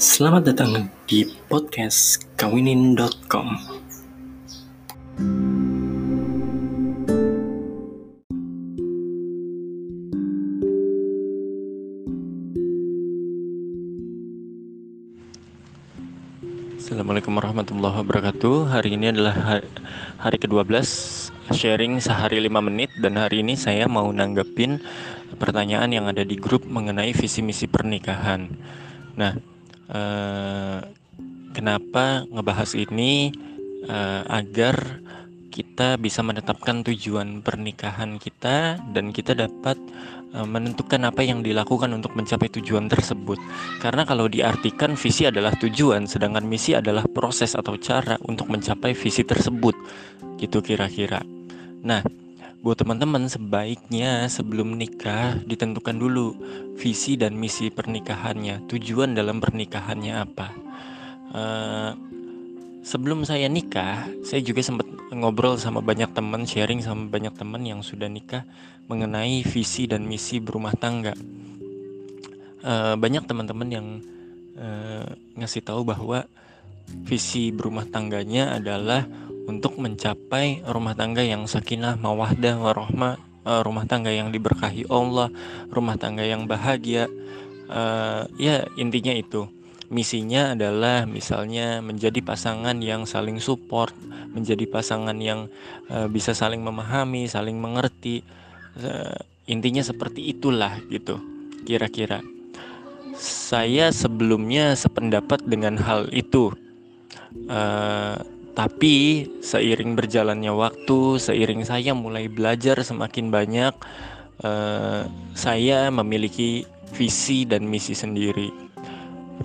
Selamat datang di podcast kawinin.com. Assalamualaikum warahmatullahi wabarakatuh. Hari ini adalah hari ke-12 Sharing sehari 5 menit. Dan hari ini saya mau nanggepin Pertanyaan yang ada di grup Mengenai visi misi pernikahan. Nah eh, Kenapa ngebahas ini eh, Agar kita bisa menetapkan tujuan pernikahan kita Dan kita dapat Eh, menentukan apa yang dilakukan untuk mencapai tujuan tersebut. Karena kalau diartikan visi adalah tujuan, sedangkan misi adalah proses atau cara untuk mencapai visi tersebut. Gitu kira-kira. Nah, buat teman-teman sebaiknya sebelum nikah ditentukan dulu visi dan misi pernikahannya, tujuan dalam pernikahannya apa. Uh, sebelum saya nikah, saya juga sempat ngobrol sama banyak teman, sharing sama banyak teman yang sudah nikah mengenai visi dan misi berumah tangga. Uh, banyak teman-teman yang uh, ngasih tahu bahwa visi berumah tangganya adalah untuk mencapai rumah tangga yang sakinah, mawadah, warahmah, uh, rumah tangga yang diberkahi Allah, rumah tangga yang bahagia. Uh, ya intinya itu. Misinya adalah misalnya menjadi pasangan yang saling support, menjadi pasangan yang uh, bisa saling memahami, saling mengerti, uh, intinya seperti itulah gitu kira-kira saya sebelumnya sependapat dengan hal itu uh, tapi seiring berjalannya waktu seiring saya mulai belajar semakin banyak uh, saya memiliki visi dan misi sendiri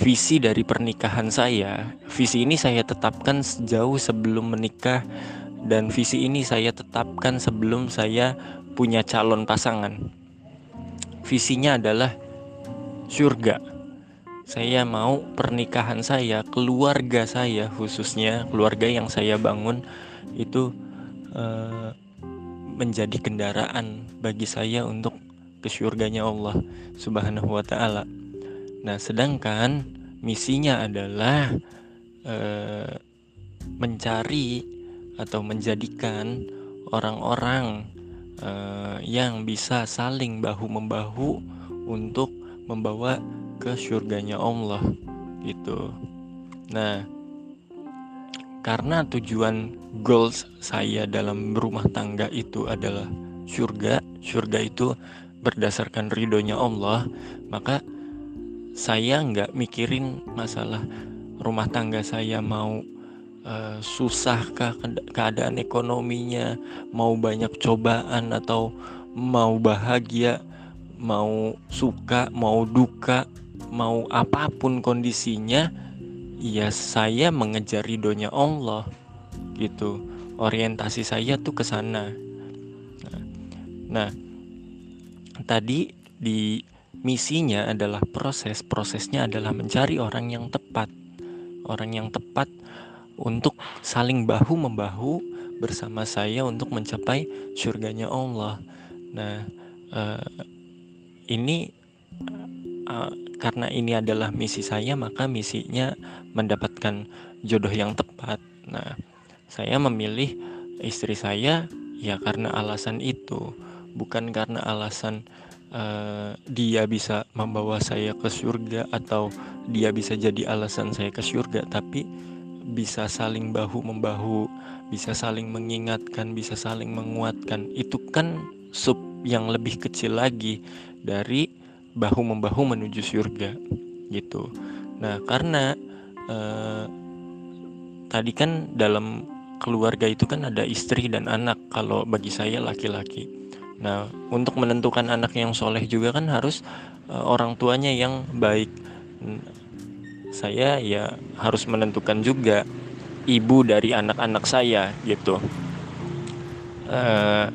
visi dari pernikahan saya visi ini saya tetapkan sejauh sebelum menikah dan visi ini saya tetapkan sebelum saya punya calon pasangan. Visinya adalah surga. Saya mau pernikahan saya, keluarga saya khususnya, keluarga yang saya bangun itu uh, menjadi kendaraan bagi saya untuk ke surganya Allah Subhanahu wa taala. Nah, sedangkan misinya adalah uh, mencari atau menjadikan orang-orang uh, yang bisa saling bahu membahu untuk membawa ke surganya Allah gitu. Nah, karena tujuan goals saya dalam berumah tangga itu adalah surga, surga itu berdasarkan ridhonya Allah, maka saya nggak mikirin masalah rumah tangga saya mau uh, susahkah keadaan ekonominya, mau banyak cobaan atau mau bahagia, mau suka, mau duka, mau apa pun kondisinya, ya saya mengejar ridhonya Allah gitu. Orientasi saya tuh ke sana. Nah, tadi di misinya adalah proses, prosesnya adalah mencari orang yang tepat. Orang yang tepat untuk saling bahu membahu bersama saya untuk mencapai surganya Allah. Nah, uh, ini uh, karena ini adalah misi saya, maka misinya mendapatkan jodoh yang tepat. Nah, saya memilih istri saya ya karena alasan itu, bukan karena alasan uh, dia bisa membawa saya ke surga atau dia bisa jadi alasan saya ke surga, tapi bisa saling bahu membahu, bisa saling mengingatkan, bisa saling menguatkan. Itu kan sub yang lebih kecil lagi dari bahu membahu menuju surga gitu. Nah, karena eh, tadi kan dalam keluarga itu kan ada istri dan anak. Kalau bagi saya laki-laki. Nah, untuk menentukan anak yang soleh juga kan harus eh, orang tuanya yang baik saya ya harus menentukan juga ibu dari anak-anak saya gitu uh,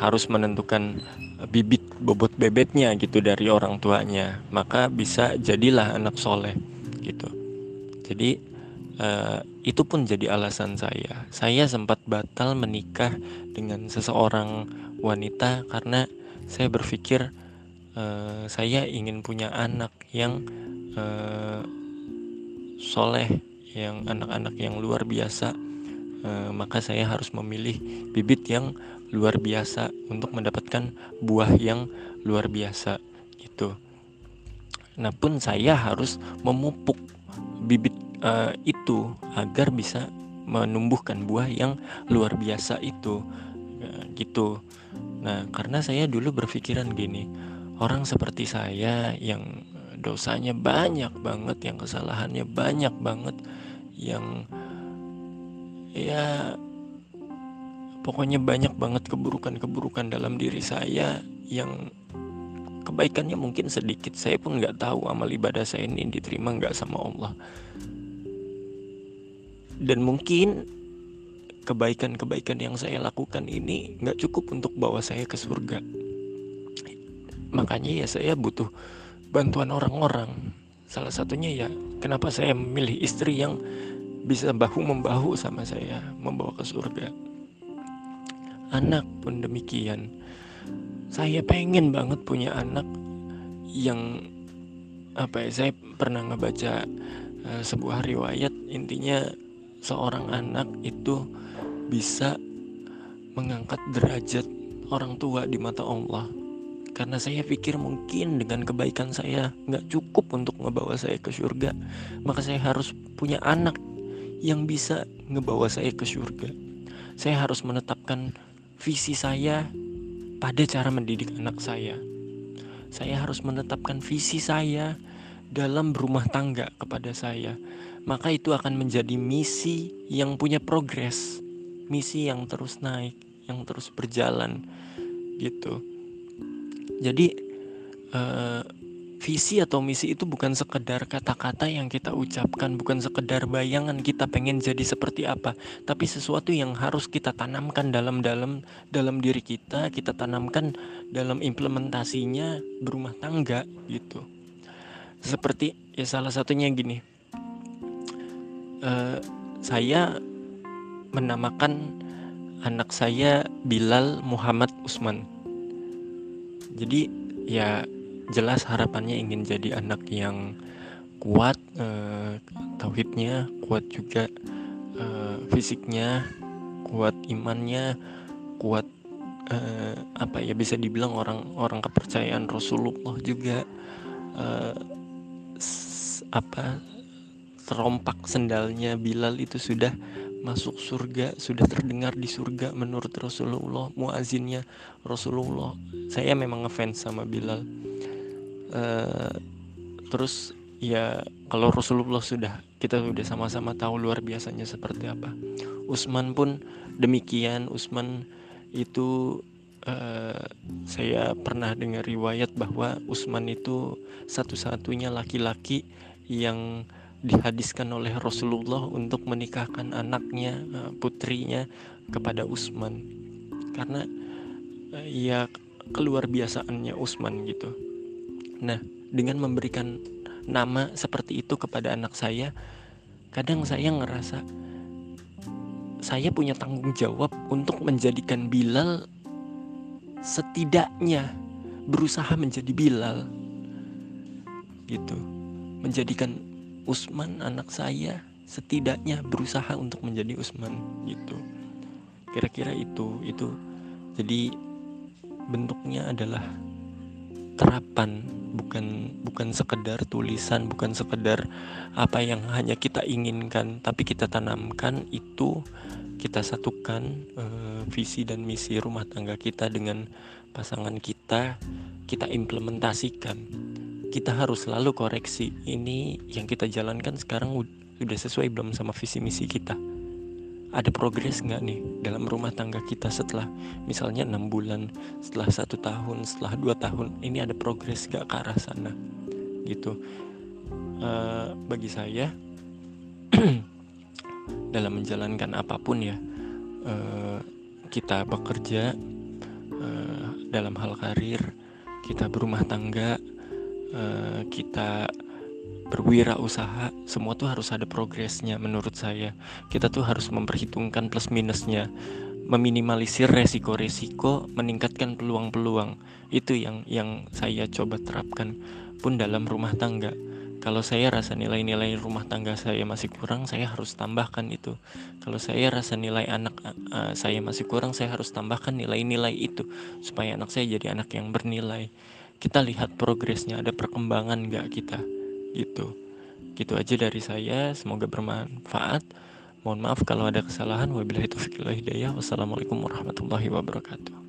harus menentukan bibit bobot bebetnya gitu dari orang tuanya maka bisa jadilah anak soleh gitu. Jadi uh, itu pun jadi alasan saya. Saya sempat batal menikah dengan seseorang wanita karena saya berpikir uh, saya ingin punya anak yang uh, soleh yang anak-anak yang luar biasa. Maka saya harus memilih bibit yang luar biasa untuk mendapatkan buah yang luar biasa gitu. Nah pun saya harus memupuk bibit uh, itu agar bisa menumbuhkan buah yang luar biasa itu uh, gitu. Nah karena saya dulu berpikiran gini orang seperti saya yang dosanya banyak banget yang kesalahannya banyak banget yang ya pokoknya banyak banget keburukan-keburukan dalam diri saya yang kebaikannya mungkin sedikit saya pun nggak tahu amal ibadah saya ini diterima nggak sama Allah dan mungkin kebaikan-kebaikan yang saya lakukan ini nggak cukup untuk bawa saya ke surga. Makanya ya saya butuh bantuan orang-orang. Salah satunya ya kenapa saya memilih istri yang bisa bahu membahu sama saya membawa ke surga. Anak pun demikian. Saya pengen banget punya anak yang apa ya saya pernah ngebaca uh, sebuah riwayat intinya seorang anak itu bisa mengangkat derajat orang tua di mata Allah karena saya pikir mungkin dengan kebaikan saya nggak cukup untuk ngebawa saya ke surga maka saya harus punya anak yang bisa ngebawa saya ke surga saya harus menetapkan visi saya pada cara mendidik anak saya saya harus menetapkan visi saya dalam berumah tangga kepada saya maka itu akan menjadi misi yang punya progres, misi yang terus naik, yang terus berjalan gitu. Jadi uh, visi atau misi itu bukan sekedar kata-kata yang kita ucapkan, bukan sekedar bayangan kita pengen jadi seperti apa, tapi sesuatu yang harus kita tanamkan dalam dalam dalam diri kita, kita tanamkan dalam implementasinya berumah tangga gitu. Seperti ya salah satunya gini, uh, saya menamakan anak saya Bilal Muhammad Usman. Jadi ya jelas harapannya ingin jadi anak yang kuat uh, tauhidnya, kuat juga uh, fisiknya, kuat imannya, kuat uh, apa ya bisa dibilang orang orang kepercayaan Rasulullah juga uh, apa terompak sendalnya Bilal itu sudah masuk surga, sudah terdengar di surga menurut Rasulullah, muazinnya Rasulullah. Saya memang ngefans sama Bilal. Uh, terus ya kalau Rasulullah sudah kita sudah sama-sama tahu luar biasanya seperti apa. Usman pun demikian. Usman itu uh, saya pernah dengar riwayat bahwa Usman itu satu-satunya laki-laki yang dihadiskan oleh Rasulullah untuk menikahkan anaknya eh, putrinya kepada Utsman karena eh, ya keluar biasaannya Utsman gitu. Nah, dengan memberikan nama seperti itu kepada anak saya, kadang saya ngerasa saya punya tanggung jawab untuk menjadikan Bilal setidaknya berusaha menjadi Bilal gitu. Menjadikan Usman anak saya setidaknya berusaha untuk menjadi Usman gitu. Kira-kira itu itu. Jadi bentuknya adalah terapan bukan bukan sekedar tulisan bukan sekedar apa yang hanya kita inginkan tapi kita tanamkan itu kita satukan uh, visi dan misi rumah tangga kita dengan pasangan kita kita implementasikan. Kita harus selalu koreksi ini yang kita jalankan sekarang udah sesuai belum sama visi misi kita ada progres nggak nih dalam rumah tangga kita setelah misalnya enam bulan setelah satu tahun setelah dua tahun ini ada progres nggak ke arah sana? Gitu. Uh, bagi saya dalam menjalankan apa pun ya uh, kita bekerja uh, dalam hal karir kita berumah tangga Eh, kita berwirausaha semua tuh harus ada progresnya menurut saya kita tuh harus memperhitungkan plus minusnya meminimalisir resiko-resiko meningkatkan peluang-peluang itu yang yang saya coba terapkan pun dalam rumah tangga kalau saya rasa nilai-nilai rumah tangga saya masih kurang, saya harus tambahkan itu. Kalau saya rasa nilai anak uh, saya masih kurang, saya harus tambahkan nilai-nilai itu supaya anak saya jadi anak yang bernilai. Kita lihat progresnya, ada perkembangan nggak kita gitu. Gitu aja dari saya, semoga bermanfaat. Mohon maaf kalau ada kesalahan. Wabillahi taufiq hidayah. Wassalamualaikum warahmatullahi wabarakatuh.